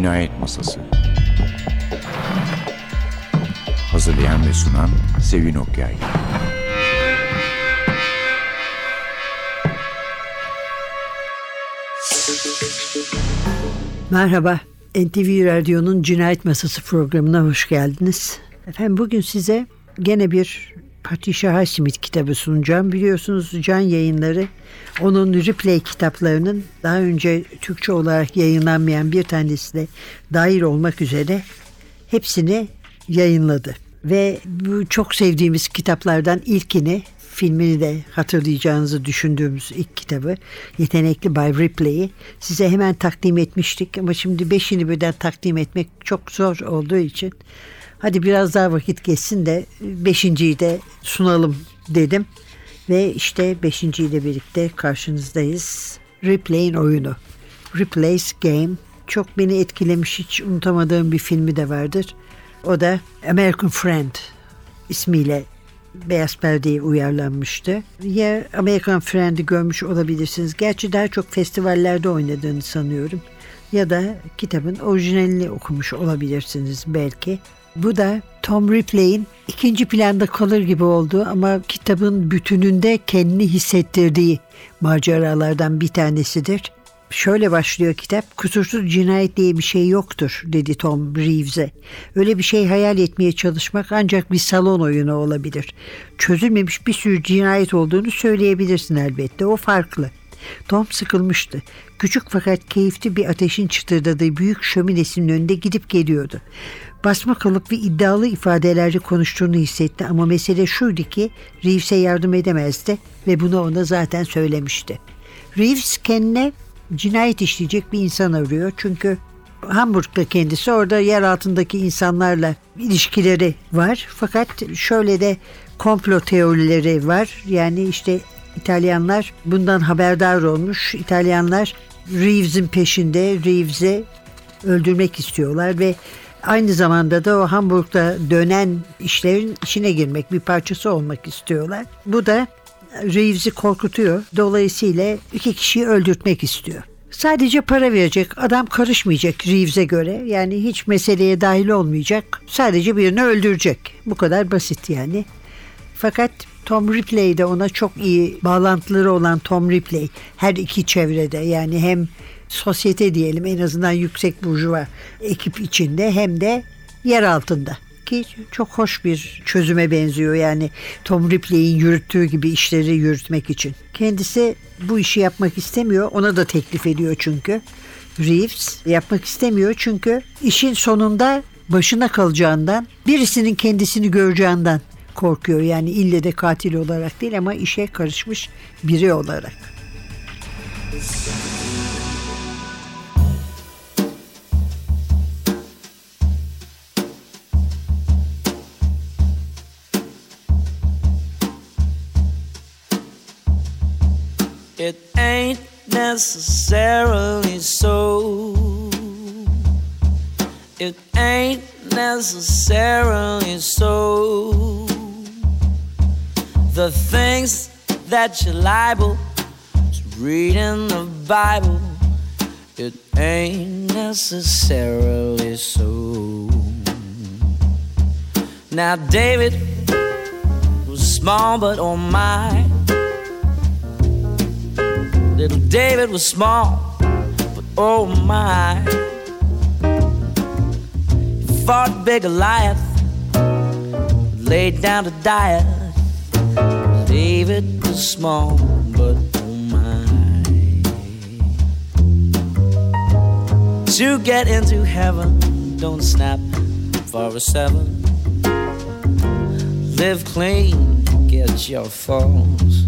Cinayet Masası Hazırlayan ve sunan Sevin Okyay Merhaba, NTV Radyo'nun Cinayet Masası programına hoş geldiniz. Efendim bugün size gene bir Patricia Highsmith kitabı sunacağım. Biliyorsunuz Can Yayınları onun replay kitaplarının daha önce Türkçe olarak yayınlanmayan bir tanesi de dahil olmak üzere hepsini yayınladı. Ve bu çok sevdiğimiz kitaplardan ilkini filmini de hatırlayacağınızı düşündüğümüz ilk kitabı Yetenekli Bay Ripley'i size hemen takdim etmiştik ama şimdi beşini birden takdim etmek çok zor olduğu için hadi biraz daha vakit geçsin de beşinciyi de sunalım dedim ve işte beşinciyle birlikte karşınızdayız. Ripley'in oyunu. Ripley's Game çok beni etkilemiş hiç unutamadığım bir filmi de vardır. O da American Friend ismiyle Beyaz Perde'ye uyarlanmıştı. Ya American Friend'i görmüş olabilirsiniz. Gerçi daha çok festivallerde oynadığını sanıyorum. Ya da kitabın orijinalini okumuş olabilirsiniz belki. Bu da Tom Ripley'in ikinci planda kalır gibi olduğu ama kitabın bütününde kendini hissettirdiği maceralardan bir tanesidir. Şöyle başlıyor kitap. Kusursuz cinayet diye bir şey yoktur dedi Tom Reeves'e. Öyle bir şey hayal etmeye çalışmak ancak bir salon oyunu olabilir. Çözülmemiş bir sürü cinayet olduğunu söyleyebilirsin elbette. O farklı. Tom sıkılmıştı. Küçük fakat keyifli bir ateşin çıtırdadığı büyük şöminesinin önünde gidip geliyordu. Basma kalıp ve iddialı ifadelerle konuştuğunu hissetti ama mesele şuydu ki Reeves'e yardım edemezdi ve bunu ona zaten söylemişti. Reeves kendine cinayet işleyecek bir insan arıyor. Çünkü Hamburg'da kendisi orada yer altındaki insanlarla ilişkileri var. Fakat şöyle de komplo teorileri var. Yani işte İtalyanlar bundan haberdar olmuş. İtalyanlar Reeves'in peşinde Reeves'i öldürmek istiyorlar ve aynı zamanda da o Hamburg'da dönen işlerin içine girmek, bir parçası olmak istiyorlar. Bu da Reeves'i korkutuyor. Dolayısıyla iki kişiyi öldürtmek istiyor. Sadece para verecek. Adam karışmayacak Reeves'e göre. Yani hiç meseleye dahil olmayacak. Sadece birini öldürecek. Bu kadar basit yani. Fakat Tom Ripley de ona çok iyi bağlantıları olan Tom Ripley her iki çevrede yani hem sosyete diyelim en azından yüksek burjuva ekip içinde hem de yer altında ki çok hoş bir çözüme benziyor yani Tom Ripley'in yürüttüğü gibi işleri yürütmek için. Kendisi bu işi yapmak istemiyor. Ona da teklif ediyor çünkü. Reeves yapmak istemiyor çünkü işin sonunda başına kalacağından, birisinin kendisini göreceğinden korkuyor. Yani ille de katil olarak değil ama işe karışmış biri olarak. It ain't necessarily so. It ain't necessarily so. The things that you're liable to read in the Bible, it ain't necessarily so. Now, David was small, but oh my. Little David was small, but oh my. He fought big Goliath, laid down to die. David was small, but oh my. To get into heaven, don't snap for a seven. Live clean, get your falls.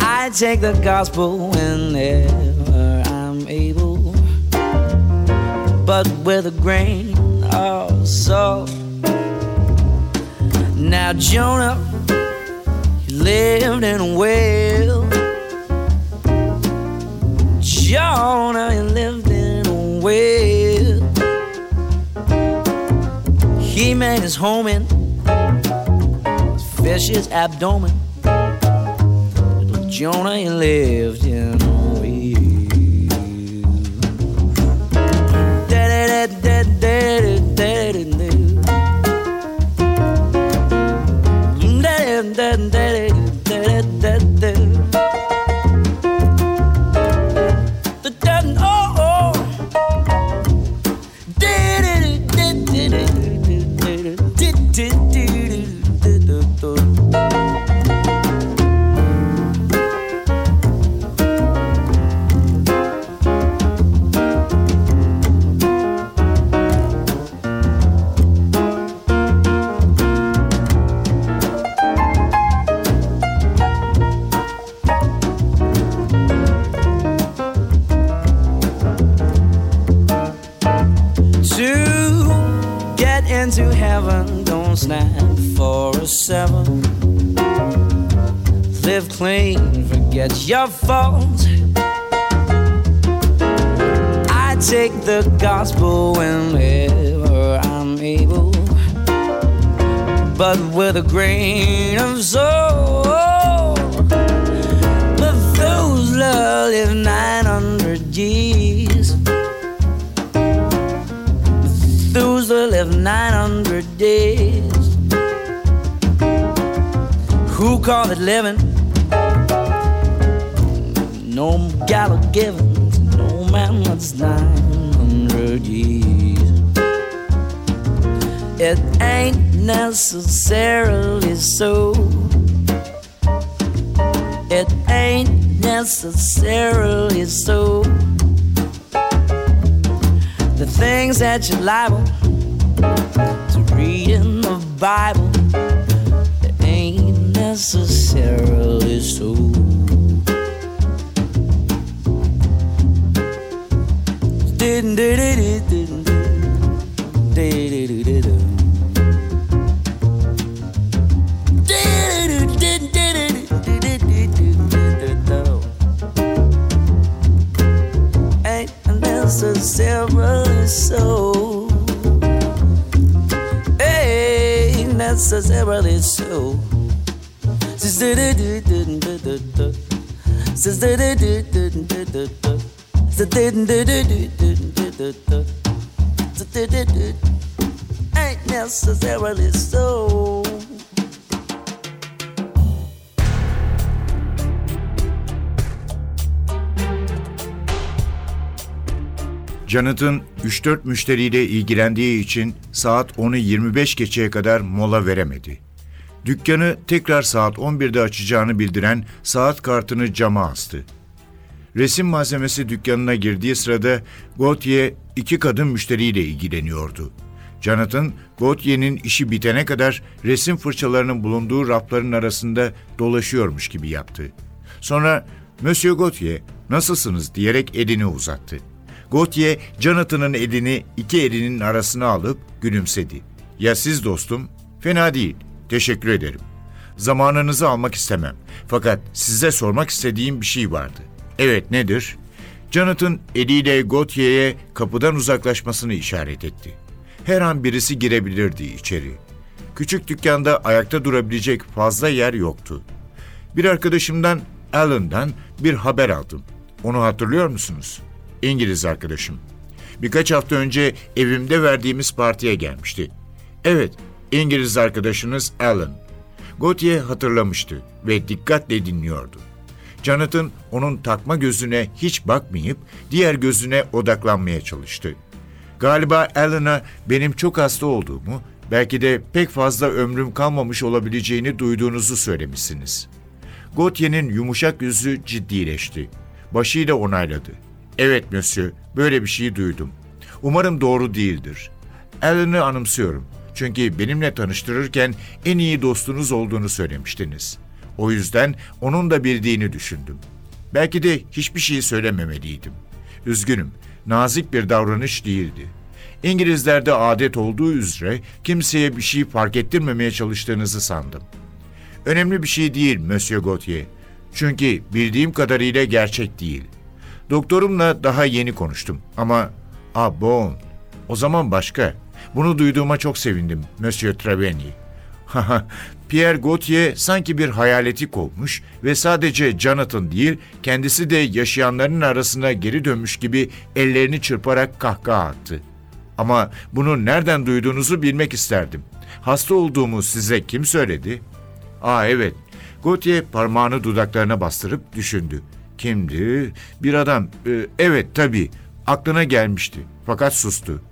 I take the gospel whenever I'm able, but with a grain of salt. Now, Jonah, he lived in a well. Jonah, he lived in a well. He made his home in his fish's abdomen. Little Jonah, he lived in a well. dun dun dun. Clean, forget your faults. I take the gospel whenever I'm able, but with a grain of salt. Methuselah lived 900 years. Methuselah lived 900 days. Who called it living? No gala giving, no man that's 900 years. It ain't necessarily so. It ain't necessarily so. The things that you're liable to read in the Bible, it ain't necessarily so. Necessarily so. Ain't necessarily so. Ain't necessarily so. Jonathan 3-4 müşteriyle ilgilendiği için saat 10'u 25 geçeye kadar mola veremedi. Dükkanı tekrar saat 11'de açacağını bildiren saat kartını cama astı. Resim malzemesi dükkanına girdiği sırada Gautier iki kadın müşteriyle ilgileniyordu. Jonathan, Gautier'in işi bitene kadar resim fırçalarının bulunduğu rafların arasında dolaşıyormuş gibi yaptı. Sonra Monsieur Gautier, nasılsınız diyerek elini uzattı. Gautier, Jonathan'ın elini iki elinin arasına alıp gülümsedi. Ya siz dostum? Fena değil, teşekkür ederim. Zamanınızı almak istemem. Fakat size sormak istediğim bir şey vardı. Evet nedir? Jonathan eliyle Gautier'e kapıdan uzaklaşmasını işaret etti. Her an birisi girebilirdi içeri. Küçük dükkanda ayakta durabilecek fazla yer yoktu. Bir arkadaşımdan, Alan'dan bir haber aldım. Onu hatırlıyor musunuz? İngiliz arkadaşım. Birkaç hafta önce evimde verdiğimiz partiye gelmişti. Evet, İngiliz arkadaşınız Alan. Gautier hatırlamıştı ve dikkatle dinliyordu. Jonathan onun takma gözüne hiç bakmayıp diğer gözüne odaklanmaya çalıştı. Galiba Alan'a benim çok hasta olduğumu, belki de pek fazla ömrüm kalmamış olabileceğini duyduğunuzu söylemişsiniz. Gautier'in yumuşak yüzü ciddileşti. Başıyla onayladı. Evet monsieur, böyle bir şey duydum. Umarım doğru değildir. Alan'ı anımsıyorum. Çünkü benimle tanıştırırken en iyi dostunuz olduğunu söylemiştiniz. O yüzden onun da bildiğini düşündüm. Belki de hiçbir şey söylememeliydim. Üzgünüm, nazik bir davranış değildi. İngilizlerde adet olduğu üzere kimseye bir şey fark ettirmemeye çalıştığınızı sandım. Önemli bir şey değil Monsieur Gautier. Çünkü bildiğim kadarıyla gerçek değil. Doktorumla daha yeni konuştum ama ah bon, o zaman başka. Bunu duyduğuma çok sevindim Monsieur Treveni. Pierre Gautier sanki bir hayaleti kovmuş ve sadece Jonathan değil, kendisi de yaşayanların arasına geri dönmüş gibi ellerini çırparak kahkaha attı. Ama bunu nereden duyduğunuzu bilmek isterdim. Hasta olduğumu size kim söyledi? Aa evet. Gautier parmağını dudaklarına bastırıp düşündü. Kimdi? Bir adam. Ee, evet tabii. Aklına gelmişti. Fakat sustu.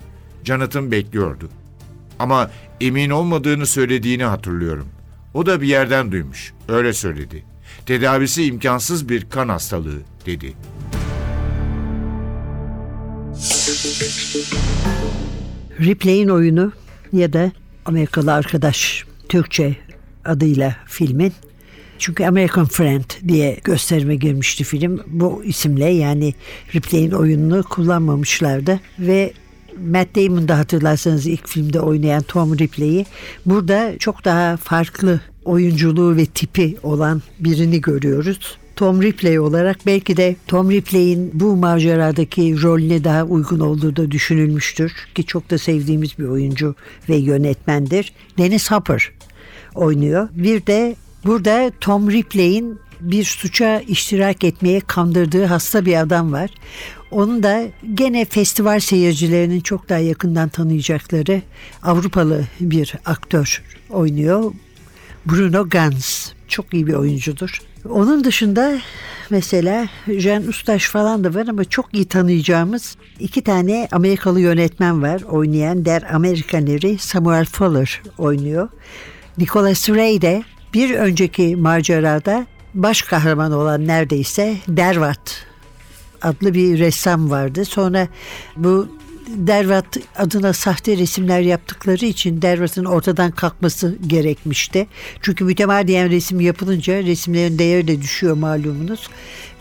Jonathan bekliyordu. Ama emin olmadığını söylediğini hatırlıyorum. O da bir yerden duymuş. Öyle söyledi. Tedavisi imkansız bir kan hastalığı dedi. Ripley'in oyunu ya da Amerikalı Arkadaş Türkçe adıyla filmin. Çünkü American Friend diye gösterime girmişti film. Bu isimle yani Ripley'in oyununu kullanmamışlardı ve Matt Damon da hatırlarsanız ilk filmde oynayan Tom Ripley'i burada çok daha farklı oyunculuğu ve tipi olan birini görüyoruz. Tom Ripley olarak belki de Tom Ripley'in bu maceradaki rolüne daha uygun olduğu da düşünülmüştür ki çok da sevdiğimiz bir oyuncu ve yönetmendir. Dennis Hopper oynuyor. Bir de burada Tom Ripley'in bir suça iştirak etmeye kandırdığı hasta bir adam var. Onu da gene festival seyircilerinin çok daha yakından tanıyacakları Avrupalı bir aktör oynuyor. Bruno Ganz. Çok iyi bir oyuncudur. Onun dışında mesela Jean Ustaş falan da var ama çok iyi tanıyacağımız iki tane Amerikalı yönetmen var oynayan Der Amerikaneri Samuel Fuller oynuyor. Nicholas Ray de bir önceki macerada baş kahraman olan neredeyse Dervat adlı bir ressam vardı. Sonra bu Dervat adına sahte resimler yaptıkları için Dervat'ın ortadan kalkması gerekmişti. Çünkü mütemadiyen resim yapılınca resimlerin değeri de düşüyor malumunuz.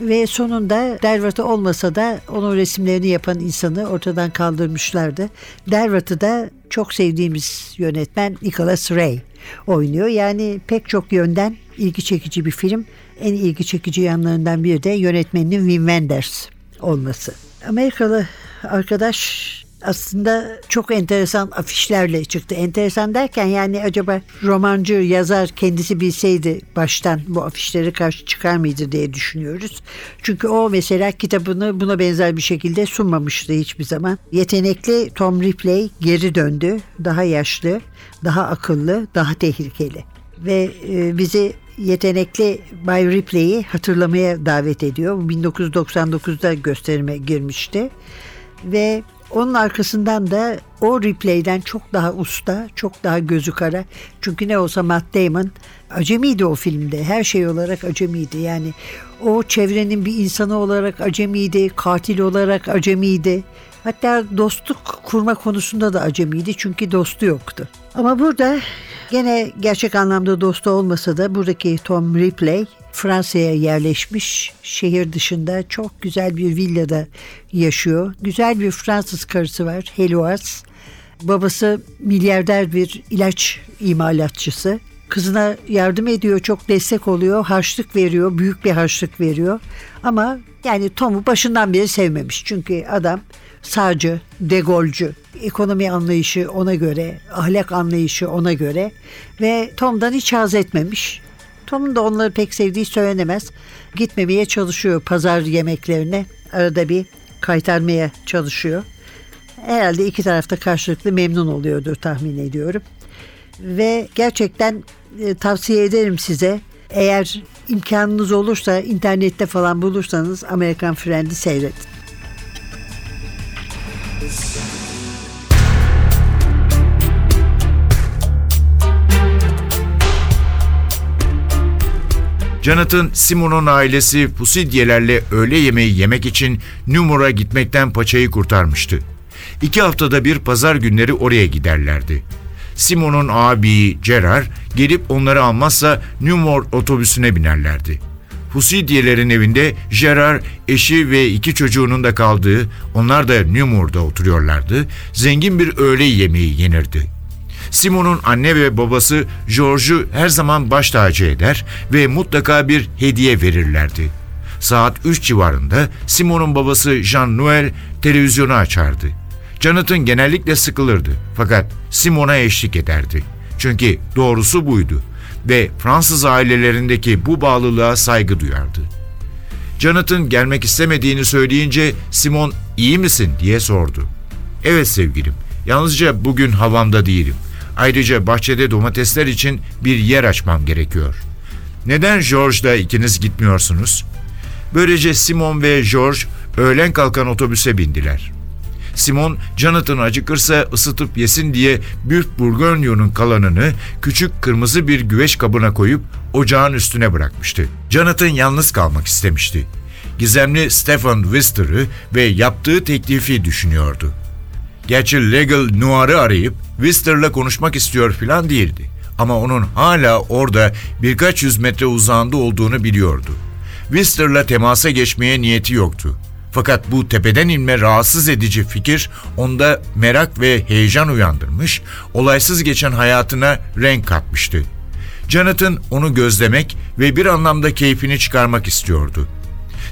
Ve sonunda Dervat'ı olmasa da onun resimlerini yapan insanı ortadan kaldırmışlardı. Dervat'ı da çok sevdiğimiz yönetmen Nicholas Ray oynuyor. Yani pek çok yönden ilgi çekici bir film. En ilgi çekici yanlarından biri de yönetmeninin Wim Wenders olması. Amerikalı arkadaş aslında çok enteresan afişlerle çıktı. Enteresan derken yani acaba romancı, yazar kendisi bilseydi baştan bu afişleri karşı çıkar mıydı diye düşünüyoruz. Çünkü o mesela kitabını buna benzer bir şekilde sunmamıştı hiçbir zaman. Yetenekli Tom Ripley geri döndü. Daha yaşlı, daha akıllı, daha tehlikeli. Ve e, bizi yetenekli Bay Ripley'i hatırlamaya davet ediyor. Bu 1999'da gösterime girmişti. Ve onun arkasından da o replay'den çok daha usta, çok daha gözü kara. Çünkü ne olsa Matt Damon acemiydi o filmde. Her şey olarak acemiydi. Yani o çevrenin bir insanı olarak acemiydi, katil olarak acemiydi. Hatta dostluk kurma konusunda da acemiydi çünkü dostu yoktu. Ama burada gene gerçek anlamda dostu olmasa da buradaki Tom Ripley Fransa'ya yerleşmiş. Şehir dışında çok güzel bir villada yaşıyor. Güzel bir Fransız karısı var Heloise. Babası milyarder bir ilaç imalatçısı. Kızına yardım ediyor, çok destek oluyor, harçlık veriyor, büyük bir harçlık veriyor. Ama yani Tom'u başından beri sevmemiş. Çünkü adam sağcı, degolcu, ekonomi anlayışı ona göre, ahlak anlayışı ona göre ve Tom'dan hiç haz etmemiş. Tom'un da onları pek sevdiği söylenemez. Gitmemeye çalışıyor pazar yemeklerine. Arada bir kaytarmaya çalışıyor. Herhalde iki tarafta karşılıklı memnun oluyordur tahmin ediyorum. Ve gerçekten e, tavsiye ederim size. Eğer imkanınız olursa internette falan bulursanız Amerikan Friend'i seyredin. Jonathan, Simon'un ailesi Pusidyelerle öğle yemeği yemek için Numur'a gitmekten paçayı kurtarmıştı. İki haftada bir pazar günleri oraya giderlerdi. Simon'un abi Gerard gelip onları almazsa Numor otobüsüne binerlerdi. Pusidyelerin evinde Gerard, eşi ve iki çocuğunun da kaldığı, onlar da Numur'da oturuyorlardı, zengin bir öğle yemeği yenirdi. Simon'un anne ve babası George'u her zaman baş tacı eder ve mutlaka bir hediye verirlerdi. Saat 3 civarında Simon'un babası Jean-Noël televizyonu açardı. Jonathan genellikle sıkılırdı fakat Simon'a eşlik ederdi. Çünkü doğrusu buydu ve Fransız ailelerindeki bu bağlılığa saygı duyardı. Jonathan gelmek istemediğini söyleyince Simon iyi misin diye sordu. Evet sevgilim Yalnızca bugün havamda değilim. Ayrıca bahçede domatesler için bir yer açmam gerekiyor. Neden George'da ikiniz gitmiyorsunuz? Böylece Simon ve George öğlen kalkan otobüse bindiler. Simon, Jonathan acıkırsa ısıtıp yesin diye Büyük Bourgognon'un kalanını küçük kırmızı bir güveç kabına koyup ocağın üstüne bırakmıştı. Jonathan yalnız kalmak istemişti. Gizemli Stephen Wister'ı ve yaptığı teklifi düşünüyordu. Gerçi Legal Noir'ı arayıp Wister'la konuşmak istiyor filan değildi. Ama onun hala orada birkaç yüz metre uzağında olduğunu biliyordu. Wister'la temasa geçmeye niyeti yoktu. Fakat bu tepeden inme rahatsız edici fikir onda merak ve heyecan uyandırmış, olaysız geçen hayatına renk katmıştı. Jonathan onu gözlemek ve bir anlamda keyfini çıkarmak istiyordu.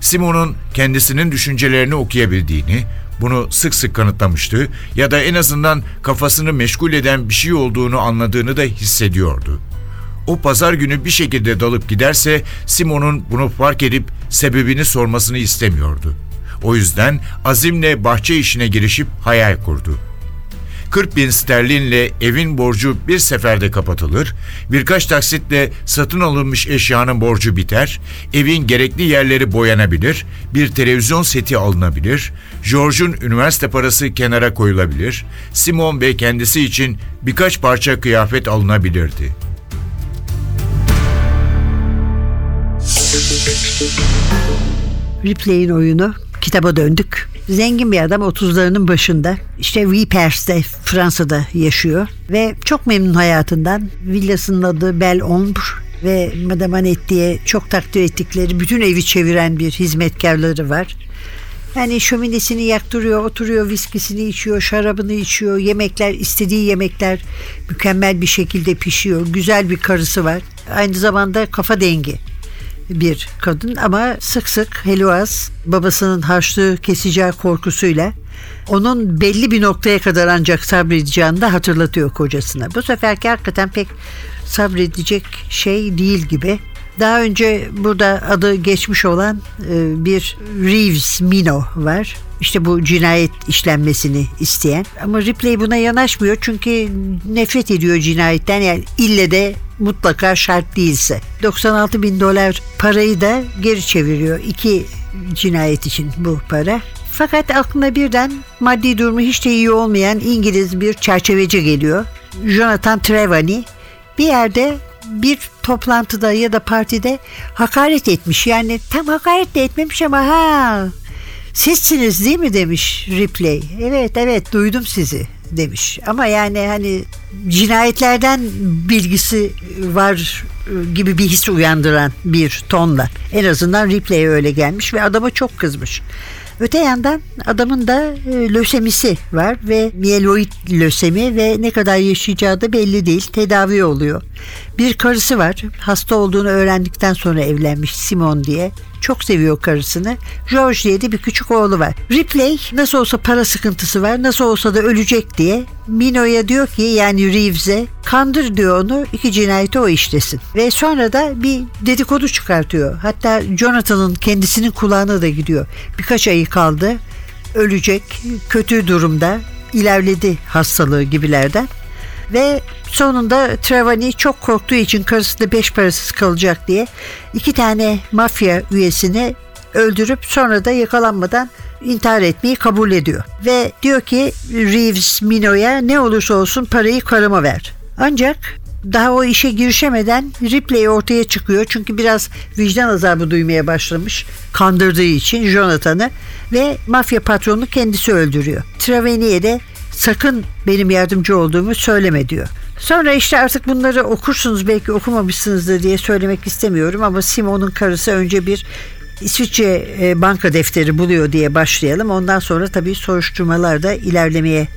Simon'un kendisinin düşüncelerini okuyabildiğini, bunu sık sık kanıtlamıştı ya da en azından kafasını meşgul eden bir şey olduğunu anladığını da hissediyordu. O pazar günü bir şekilde dalıp giderse Simon'un bunu fark edip sebebini sormasını istemiyordu. O yüzden azimle bahçe işine girişip hayal kurdu. 40 bin sterlinle evin borcu bir seferde kapatılır, birkaç taksitle satın alınmış eşyanın borcu biter, evin gerekli yerleri boyanabilir, bir televizyon seti alınabilir, George'un üniversite parası kenara koyulabilir, Simon ve kendisi için birkaç parça kıyafet alınabilirdi. Ripley'in oyunu kitaba döndük. Zengin bir adam 30'larının başında. İşte Vipers'te Fransa'da yaşıyor ve çok memnun hayatından. Villasının adı Belle Ombre ve Madame Annette diye çok takdir ettikleri bütün evi çeviren bir hizmetkarları var. Yani şöminesini yaktırıyor, oturuyor, viskisini içiyor, şarabını içiyor, yemekler, istediği yemekler mükemmel bir şekilde pişiyor. Güzel bir karısı var. Aynı zamanda kafa dengi bir kadın ama sık sık Heluaz babasının harçlığı keseceği korkusuyla onun belli bir noktaya kadar ancak sabredeceğini de hatırlatıyor kocasına. Bu seferki hakikaten pek sabredecek şey değil gibi. Daha önce burada adı geçmiş olan e, bir Reeves Mino var. İşte bu cinayet işlenmesini isteyen. Ama Ripley buna yanaşmıyor çünkü nefret ediyor cinayetten. Yani ille de mutlaka şart değilse. 96 bin dolar parayı da geri çeviriyor. İki cinayet için bu para. Fakat aklına birden maddi durumu hiç de iyi olmayan İngiliz bir çerçeveci geliyor. Jonathan Trevani bir yerde bir toplantıda ya da partide hakaret etmiş. Yani tam hakaret de etmemiş ama ha sizsiniz değil mi demiş Ripley. Evet evet duydum sizi demiş. Ama yani hani cinayetlerden bilgisi var gibi bir his uyandıran bir tonla. En azından Ripley'e öyle gelmiş ve adama çok kızmış. Öte yandan adamın da e, lösemisi var ve mieloid lösemi ve ne kadar yaşayacağı da belli değil. Tedavi oluyor. Bir karısı var. Hasta olduğunu öğrendikten sonra evlenmiş Simon diye. Çok seviyor karısını. George diye de bir küçük oğlu var. Ripley nasıl olsa para sıkıntısı var. Nasıl olsa da ölecek diye Mino'ya diyor ki yani Reeves'e kandır diyor onu iki cinayeti o işlesin. Ve sonra da bir dedikodu çıkartıyor. Hatta Jonathan'ın kendisinin kulağına da gidiyor. Birkaç ayı kaldı. Ölecek. Kötü durumda. ilerledi hastalığı gibilerden. Ve sonunda Trevani çok korktuğu için karısı da beş parasız kalacak diye iki tane mafya üyesini öldürüp sonra da yakalanmadan intihar etmeyi kabul ediyor. Ve diyor ki Reeves Mino'ya ne olursa olsun parayı karıma ver. Ancak daha o işe girişemeden Ripley ortaya çıkıyor. Çünkü biraz vicdan azabı duymaya başlamış kandırdığı için Jonathan'ı ve mafya patronunu kendisi öldürüyor. Traveni'ye de sakın benim yardımcı olduğumu söyleme diyor. Sonra işte artık bunları okursunuz belki okumamışsınızdır diye söylemek istemiyorum ama Simon'un karısı önce bir İsviçre e, banka defteri buluyor diye başlayalım. Ondan sonra tabii soruşturmalar da ilerlemeye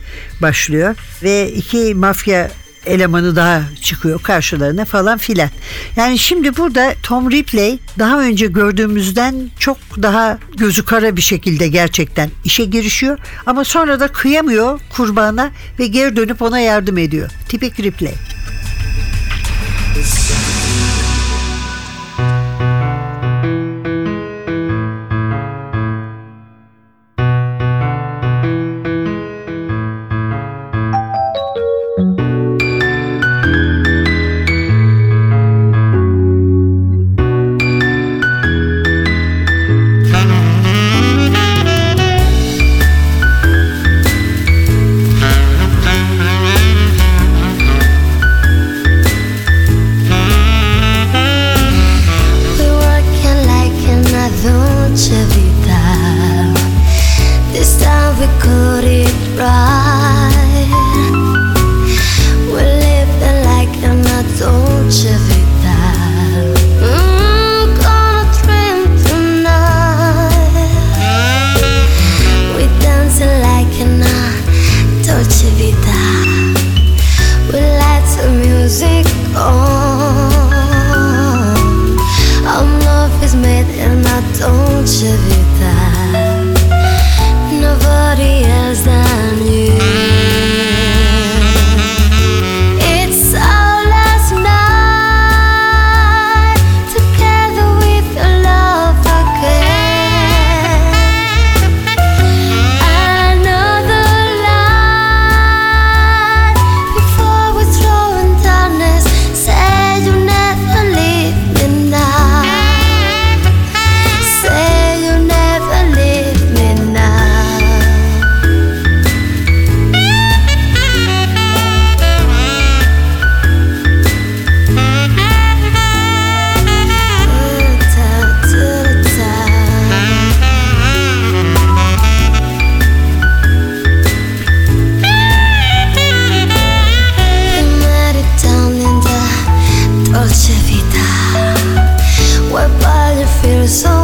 başlıyor. Ve iki mafya elemanı daha çıkıyor karşılarına falan filan. Yani şimdi burada Tom Ripley daha önce gördüğümüzden çok daha gözü kara bir şekilde gerçekten işe girişiyor ama sonra da kıyamıyor kurbana ve geri dönüp ona yardım ediyor. Tipik Ripley. is made and I don't you that Nobody else that much if you die. What body feels so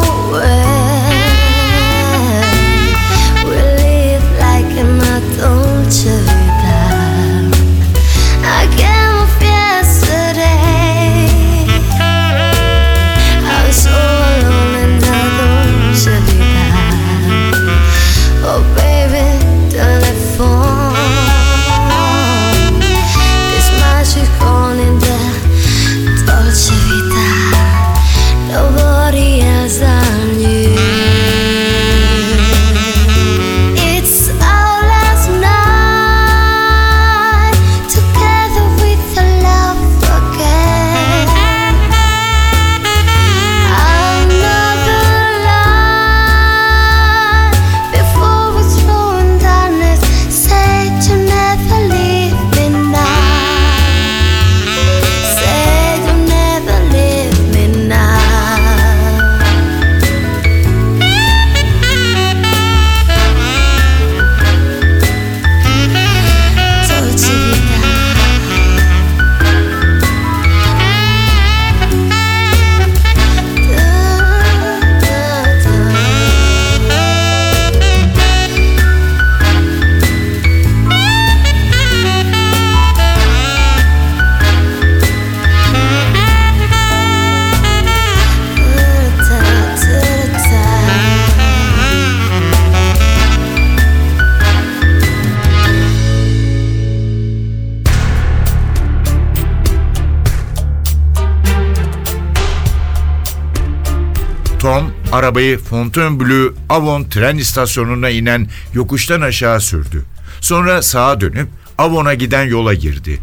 Fontainebleau Avon tren istasyonuna inen yokuştan aşağı sürdü. Sonra sağa dönüp Avon'a giden yola girdi.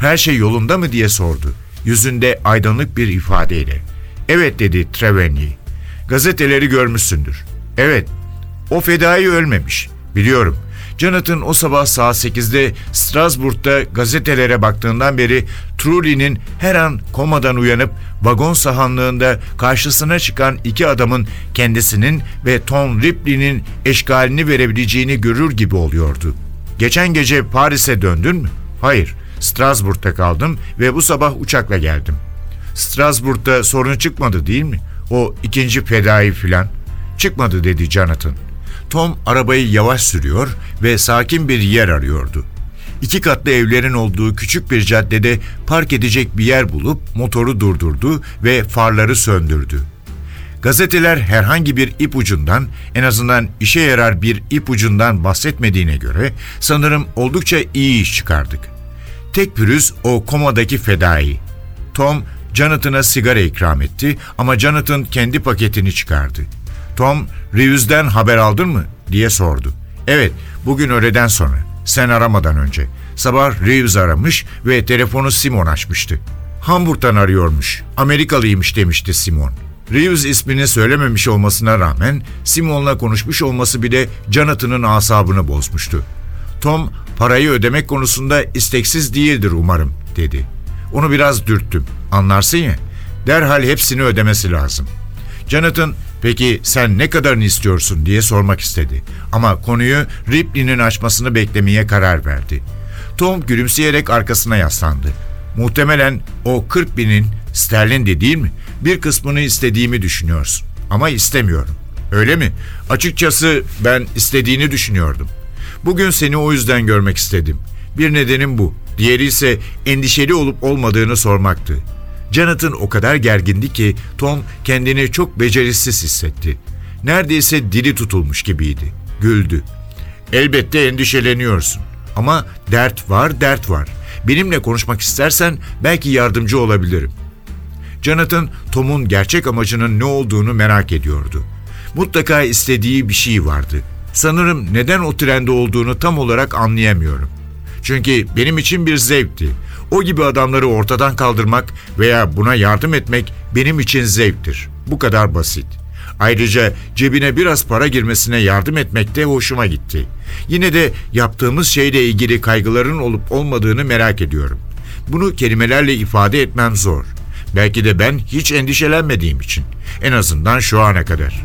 Her şey yolunda mı diye sordu. Yüzünde aydınlık bir ifadeyle. Evet dedi Treveny. Gazeteleri görmüşsündür. Evet. O fedai ölmemiş. Biliyorum. Jonathan o sabah saat 8'de Strasbourg'da gazetelere baktığından beri Trudy'nin her an komadan uyanıp vagon sahanlığında karşısına çıkan iki adamın kendisinin ve Tom Ripley'nin eşkalini verebileceğini görür gibi oluyordu. Geçen gece Paris'e döndün mü? Hayır, Strasbourg'da kaldım ve bu sabah uçakla geldim. Strasbourg'da sorun çıkmadı değil mi? O ikinci fedai filan. Çıkmadı dedi Jonathan. Tom arabayı yavaş sürüyor ve sakin bir yer arıyordu. İki katlı evlerin olduğu küçük bir caddede park edecek bir yer bulup motoru durdurdu ve farları söndürdü. Gazeteler herhangi bir ipucundan, en azından işe yarar bir ipucundan bahsetmediğine göre sanırım oldukça iyi iş çıkardık. Tek pürüz o komadaki fedai. Tom, Jonathan'a sigara ikram etti ama Jonathan kendi paketini çıkardı. Tom, Reeves'den haber aldın mı diye sordu. Evet, bugün öğleden sonra. Sen aramadan önce. Sabah Reeves aramış ve telefonu Simon açmıştı. Hamburg'dan arıyormuş. Amerikalıymış demişti Simon. Reeves ismini söylememiş olmasına rağmen Simon'la konuşmuş olması bile Jonathan'ın asabını bozmuştu. Tom parayı ödemek konusunda isteksiz değildir umarım dedi. Onu biraz dürttüm. Anlarsın ya. Derhal hepsini ödemesi lazım. Jonathan peki sen ne kadarını istiyorsun diye sormak istedi. Ama konuyu Ripley'nin açmasını beklemeye karar verdi. Tom gülümseyerek arkasına yaslandı. Muhtemelen o 40 binin sterlindi değil mi? Bir kısmını istediğimi düşünüyorsun. Ama istemiyorum. Öyle mi? Açıkçası ben istediğini düşünüyordum. Bugün seni o yüzden görmek istedim. Bir nedenim bu. Diğeri ise endişeli olup olmadığını sormaktı. Jonathan o kadar gergindi ki Tom kendini çok becerisiz hissetti. Neredeyse dili tutulmuş gibiydi. Güldü. Elbette endişeleniyorsun. Ama dert var, dert var. Benimle konuşmak istersen belki yardımcı olabilirim. Jonathan, Tom'un gerçek amacının ne olduğunu merak ediyordu. Mutlaka istediği bir şey vardı. Sanırım neden o trende olduğunu tam olarak anlayamıyorum. Çünkü benim için bir zevkti. O gibi adamları ortadan kaldırmak veya buna yardım etmek benim için zevktir. Bu kadar basit. Ayrıca cebine biraz para girmesine yardım etmek de hoşuma gitti. Yine de yaptığımız şeyle ilgili kaygıların olup olmadığını merak ediyorum. Bunu kelimelerle ifade etmem zor. Belki de ben hiç endişelenmediğim için. En azından şu ana kadar.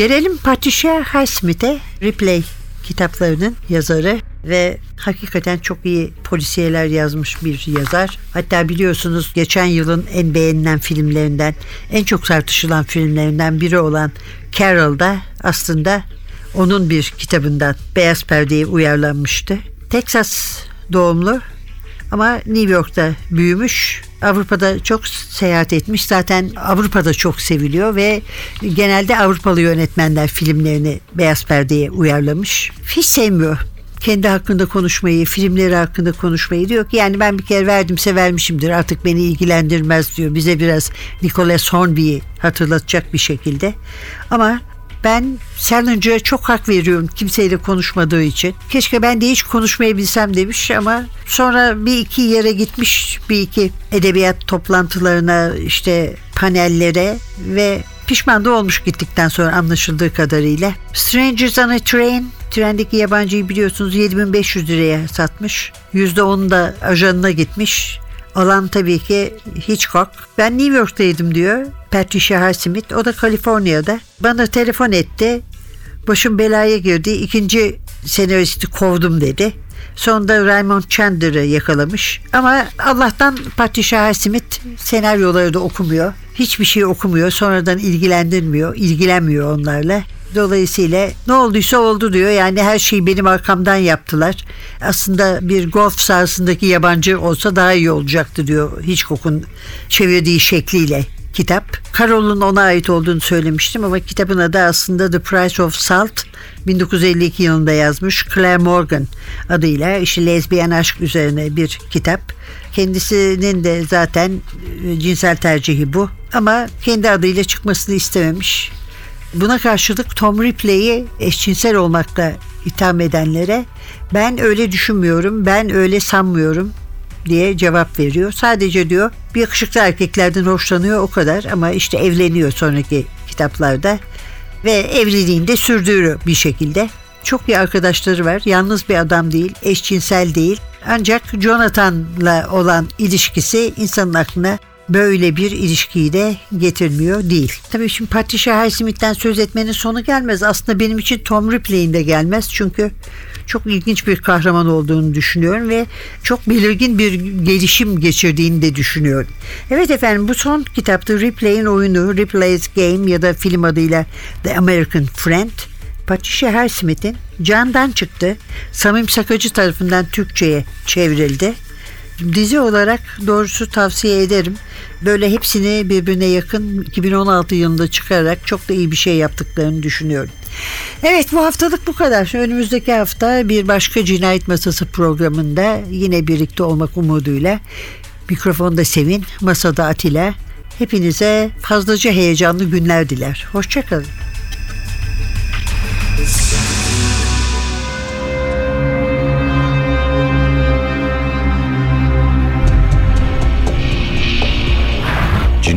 Gelelim Patricia Highsmith'e Replay kitaplarının yazarı ve hakikaten çok iyi polisiyeler yazmış bir yazar. Hatta biliyorsunuz geçen yılın en beğenilen filmlerinden, en çok tartışılan filmlerinden biri olan Carol'da aslında onun bir kitabından Beyaz Perde'ye uyarlanmıştı. Texas doğumlu ama New York'ta büyümüş. Avrupa'da çok seyahat etmiş. Zaten Avrupa'da çok seviliyor ve genelde Avrupalı yönetmenler filmlerini beyaz perdeye uyarlamış. Hiç sevmiyor kendi hakkında konuşmayı, filmleri hakkında konuşmayı diyor ki yani ben bir kere verdimse vermişimdir artık beni ilgilendirmez diyor. Bize biraz Nicholas Hornby'yi hatırlatacak bir şekilde. Ama ben Salinger'a çok hak veriyorum kimseyle konuşmadığı için. Keşke ben de hiç konuşmayı bilsem demiş ama sonra bir iki yere gitmiş. Bir iki edebiyat toplantılarına işte panellere ve pişman da olmuş gittikten sonra anlaşıldığı kadarıyla. Strangers on a Train trendeki yabancıyı biliyorsunuz 7500 liraya satmış. %10 da ajanına gitmiş. Alan tabii ki Hitchcock. Ben New York'taydım diyor Patricia Highsmith. O da Kaliforniya'da. Bana telefon etti. Başım belaya girdi. İkinci senaristi kovdum dedi. Sonunda Raymond Chandler'ı yakalamış. Ama Allah'tan Patricia Highsmith senaryoları da okumuyor. Hiçbir şey okumuyor. Sonradan ilgilendirmiyor. ilgilenmiyor onlarla. Dolayısıyla ne olduysa oldu diyor. Yani her şeyi benim arkamdan yaptılar. Aslında bir golf sahasındaki yabancı olsa daha iyi olacaktı diyor Hitchcock'un çevirdiği şekliyle kitap. Carol'un ona ait olduğunu söylemiştim ama kitabın adı aslında The Price of Salt. 1952 yılında yazmış Claire Morgan adıyla işte lezbiyen aşk üzerine bir kitap. Kendisinin de zaten e, cinsel tercihi bu ama kendi adıyla çıkmasını istememiş. Buna karşılık Tom Ripley'i eşcinsel olmakla itham edenlere ben öyle düşünmüyorum, ben öyle sanmıyorum diye cevap veriyor. Sadece diyor bir yakışıklı erkeklerden hoşlanıyor o kadar ama işte evleniyor sonraki kitaplarda ve evliliğini de sürdürüyor bir şekilde. Çok iyi arkadaşları var. Yalnız bir adam değil, eşcinsel değil. Ancak Jonathan'la olan ilişkisi insanın aklına böyle bir ilişkiyi de getirmiyor değil. Tabii şimdi Patricia Highsmith'ten söz etmenin sonu gelmez. Aslında benim için Tom Ripley'in de gelmez. Çünkü çok ilginç bir kahraman olduğunu düşünüyorum ve çok belirgin bir gelişim geçirdiğini de düşünüyorum. Evet efendim bu son kitapta Ripley'in oyunu Ripley's Game ya da film adıyla The American Friend Patricia Highsmith'in Can'dan çıktı. Samim Sakacı tarafından Türkçe'ye çevrildi. Dizi olarak doğrusu tavsiye ederim. Böyle hepsini birbirine yakın 2016 yılında çıkararak çok da iyi bir şey yaptıklarını düşünüyorum. Evet bu haftalık bu kadar. Önümüzdeki hafta bir başka cinayet masası programında yine birlikte olmak umuduyla mikrofonda Sevin, masada Atilla. Hepinize fazlaca heyecanlı günler diler. Hoşçakalın.